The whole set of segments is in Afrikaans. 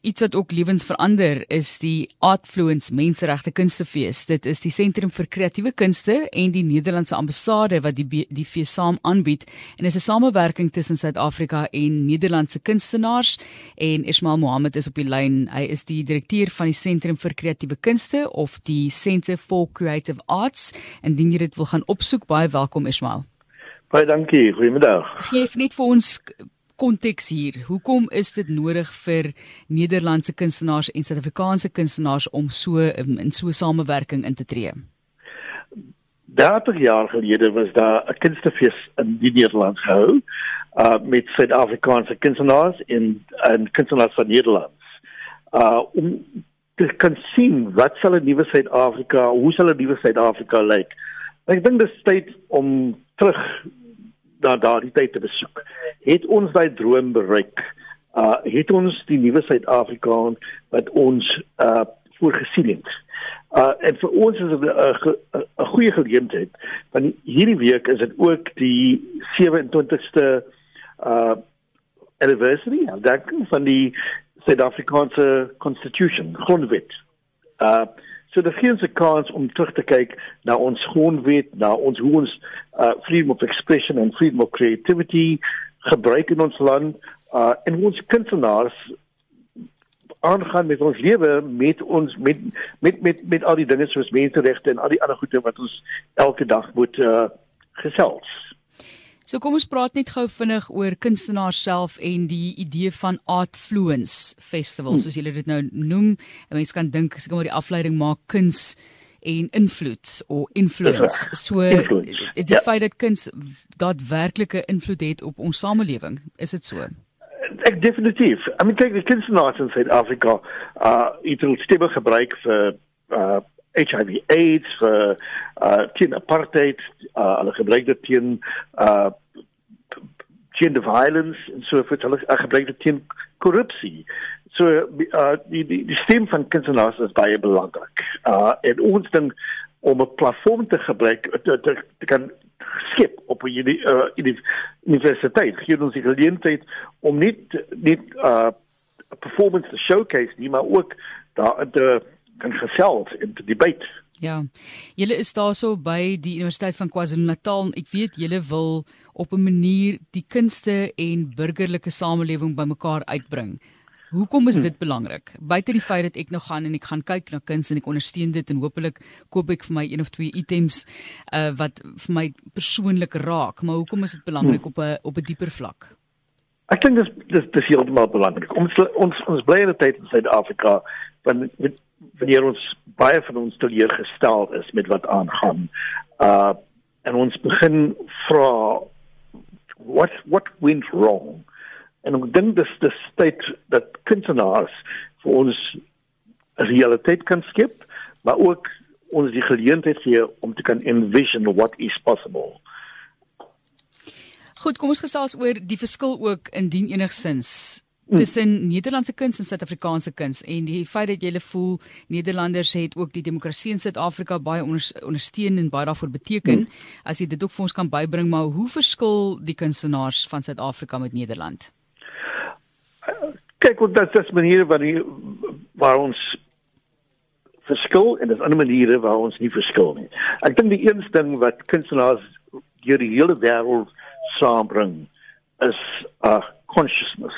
Iets wat ook lewens verander is die Artfluence Menseregte Kunstefees. Dit is die sentrum vir kreatiewe kunste en die Nederlandse ambassade wat die die fees saam aanbied en is 'n samewerking tussen Suid-Afrika en Nederlandse kunstenaars en Ismail Mohammed is op die lyn. Hy is die direkteur van die Sentrum vir Kreatiewe Kunste of die Centre for Creative Arts. Indien jy dit wil gaan opsoek, baie welkom Ismail. Baie dankie. Goeiemiddag. Geef net vir ons konteks hier. Hoekom is dit nodig vir Nederlandse kunstenaars en Suid-Afrikaanse kunstenaars om so um, in so samewerking in te tree? 30 jaar gelede was daar 'n kunstefees in die Nederland gehou uh met Suid-Afrikaanse kunstenaars en en kunstenaars van Nederland. Uh om te kan sien wat sal 'n nuwe Suid-Afrika, hoe sal 'n nuwe Suid-Afrika lyk? Ek dink dit is tyd om terug na daardie tyd te besoek. Het ons daai droom bereik? Uh het ons die nuwe Suid-Afrika wat ons uh voorgesien het? Uh en vir ons is dit 'n 'n goeie geleentheid want hierdie week is dit ook die 27ste uh anniversary of daai van die Suid-Afrikaanse Constitution, grondwet. Uh So dit gee ons 'n kans om terug te kyk na ons grondwet, na ons hoe ons uh freedom of expression and freedom of creativity gebruik in ons land uh en ons kunstenaars aangaan met ons lewe met ons met met met met al die dinge soos menseregte en al die ander goede wat ons elke dag moet uh gesels. So kom ons praat net gou vinnig oor kunstenaars self en die idee van Artfluence Festival hmm. soos julle dit nou noem. Mense kan dink as ek maar die afleiding maak kuns en invloed of influence. So influence. die ja. feit dat kuns daadwerklike invloed het op ons samelewing, is dit so? Ek definitief. I mean kyk die kunstenaars in Suid-Afrika, uh het hulle stemme gebruik vir uh HIV AIDS vir uh teen apartheid uh hulle gebruik dit teen uh gender violence en so voort hulle uh, gebruik dit teen korrupsie so uh die die, die stem van kunstenaars is baie belangrik uh en ons ding om 'n platform te gebruik te, te, te kan skep op 'n uh, universiteit gee ons die geleentheid om nie nie uh performance te showcase nie maar ook daar te kan gesels en te debat. Ja. Julle is daarso by die Universiteit van KwaZulu-Natal. Ek weet julle wil op 'n manier die kunste en burgerlike samelewing bymekaar uitbring. Hoekom is hm. dit belangrik? Buite die feit dat ek nou gaan en ek gaan kyk na kuns en ek ondersteun dit en hopelik koop ek vir my een of twee items uh wat vir my persoonlik raak, maar hoekom is dit belangrik hm. op 'n op 'n dieper vlak? Ek dink dis dis dis heeltemal belangrik. Ons ons ons bly in 'n tyd in Suid-Afrika van wanneer ons baie van ons teleurgestel is met wat aangaan. Uh en ons begin vra what what went wrong? En ek dink dis dis tyd dat kunstenaars vir ons realiteit kan skep, maar ook ons die geleentheid gee om te kan envision what is possible. Goed, kom ons gesels oor die verskil ook indien enigsins Mm. tussen Nederlandse kuns en Suid-Afrikaanse kuns en die feit dat jy voel Nederlanders het ook die demokrasie in Suid-Afrika baie ondersteun en baie daarvoor beteken mm. as jy dit ook vir ons kan bybring maar hoe verskil die kunstenaars van Suid-Afrika met Nederland? Kyk, wat dit is maniere waar die, waar ons verskil en dis ander maniere waar ons nie verskil nie. Ek dink die een ding wat kunstenaars deur die hele wêreld saambring is 'n uh, consciousness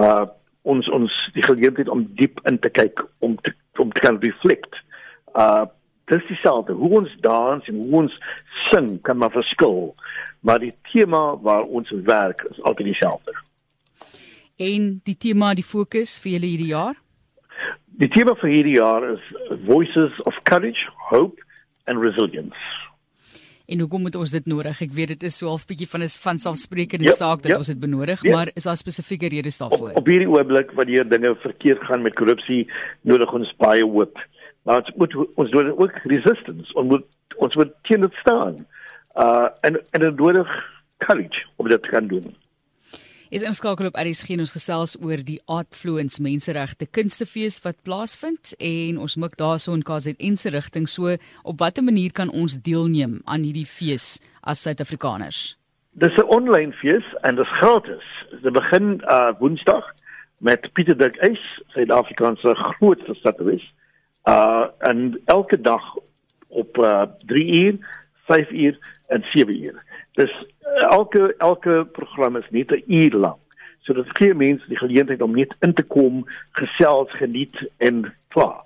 uh ons ons die geleentheid om diep in te kyk om te om te kan reflect. Uh dis dieselfde hoe ons dans en hoe ons sing kan maar verskil, maar die tema waar ons werk is altyd dieselfde. En die tema, die fokus vir julle hierdie jaar? Die tema vir hierdie jaar is Voices of Courage, Hope and Resilience. En hoekom het ons dit nodig? Ek weet dit is so half bietjie van 'n van selfsprekende ja, saak dat ja, ons dit benodig, ja. maar is daar spesifieke redes daarvoor? Op, op hierdie oomblik wanneer dinge verkeerd gaan met korrupsie, nodig ons baie hoop. Maar ons moet ons doen ook resistance. Ons moet ons moet teen dit staan. Uh en en dit nodig courage om dit te kan doen is inskakel op RSG en ons gesels oor die Artfluence Menseregte Kunstefees wat plaasvind en ons mik daarso in KZN se rigting so op watter manier kan ons deelneem aan hierdie fees as Suid-Afrikaners? Dis 'n aanlyn fees en dit is gratis. Dit begin uh Woensdag met Pieter Dirk Eis, Suid-Afrikaanse grootste satiris. Uh en elke dag op uh 3 uur, 5 uur en 7 uur. Dus uh, elke elke program is net 'n uur lank. So dit gee mense die geleentheid om net in te kom, gesels, geniet en klaar.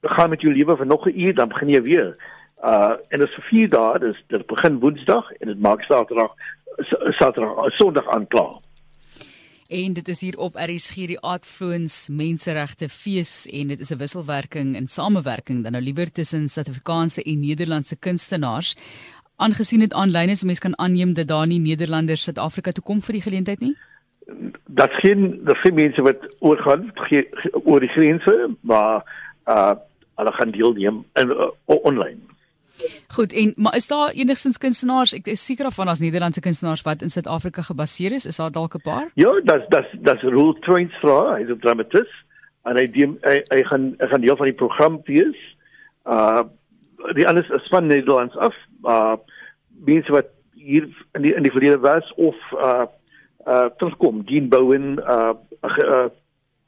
Gaan met jou lewe vir nog 'n uur, dan begin jy weer. Uh en dit is vir 4 dae, dis dit begin Woensdag en dit maak Saterdag Saterdag Sondag aan klaar en dit is hier op RSG die Aardfloons Menseregte Fees en dit is 'n wisselwerking en samewerking dan nou liewer tussen Suid-Afrikaanse en Nederlandse kunstenaars. Aangesien dit aanlyn is, mense kan aanneem dat daar nie Nederlanders Suid-Afrika toe kom vir die geleentheid nie. Dat geen dat geen mense wat oorgaan oor die grense, maar uh hulle gaan deelneem in uh, online. Goed, en maar is daar enigstens kunstenaars? Ek is seker van as Nederlandse kunstenaars wat in Suid-Afrika gebaseer is, is daar dalk 'n paar? Ja, dis dis dis Roel Treinstra, hy's 'n dramaturg en hy die, hy, hy gaan hy gaan deel van die program wees. Uh die alles is van Nederlands af. Uh mense wat hier in die in die verlede was of uh uh terugkom, Dean Bowen, uh 'n uh,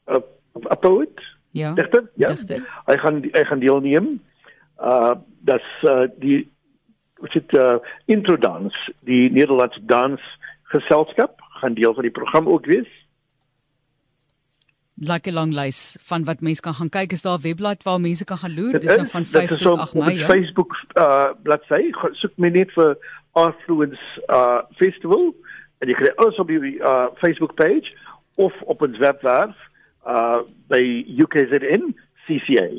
uh, 'n poet. Ja. Digter? Ja. Dichter. Hy gaan hy gaan deelneem uh dat uh, die wat dit uh, introdans die Nederlandse dansgeselskap gaan deel van die program ook wees. Like 'n lang lys van wat mense kan gaan kyk is daar 'n webblad waar mense kan gaan loer dis nou van 5 tot 8 Mei ja. Facebook uh bladsy soek my net vir Affluence uh festival en jy kry alles op die uh Facebook page of op ons webwerf uh by UKZN CCA.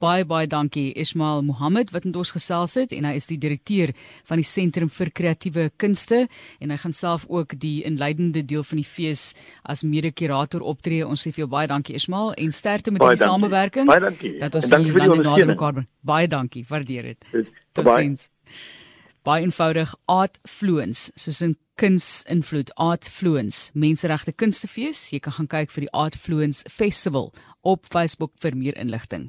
Baie baie dankie Ismail Mohammed wat met ons gesels het en hy is die direkteur van die Sentrum vir Kreatiewe Kunste en hy gaan self ook die inleidende deel van die fees as mede-kurator optree. Ons sê vir jou baie dankie Ismail en sterkte met die samewerking. Baie dankie. Dat ons die lande nader mekaar bring. Baie dankie. Waardeer dit. Totsiens. Baie eenvoudig Art Fluence soos 'n kuns invloed Art Fluence Menseregte Kunstefees. Jy kan gaan kyk vir die Art Fluence Festival op Facebook vir meer inligting.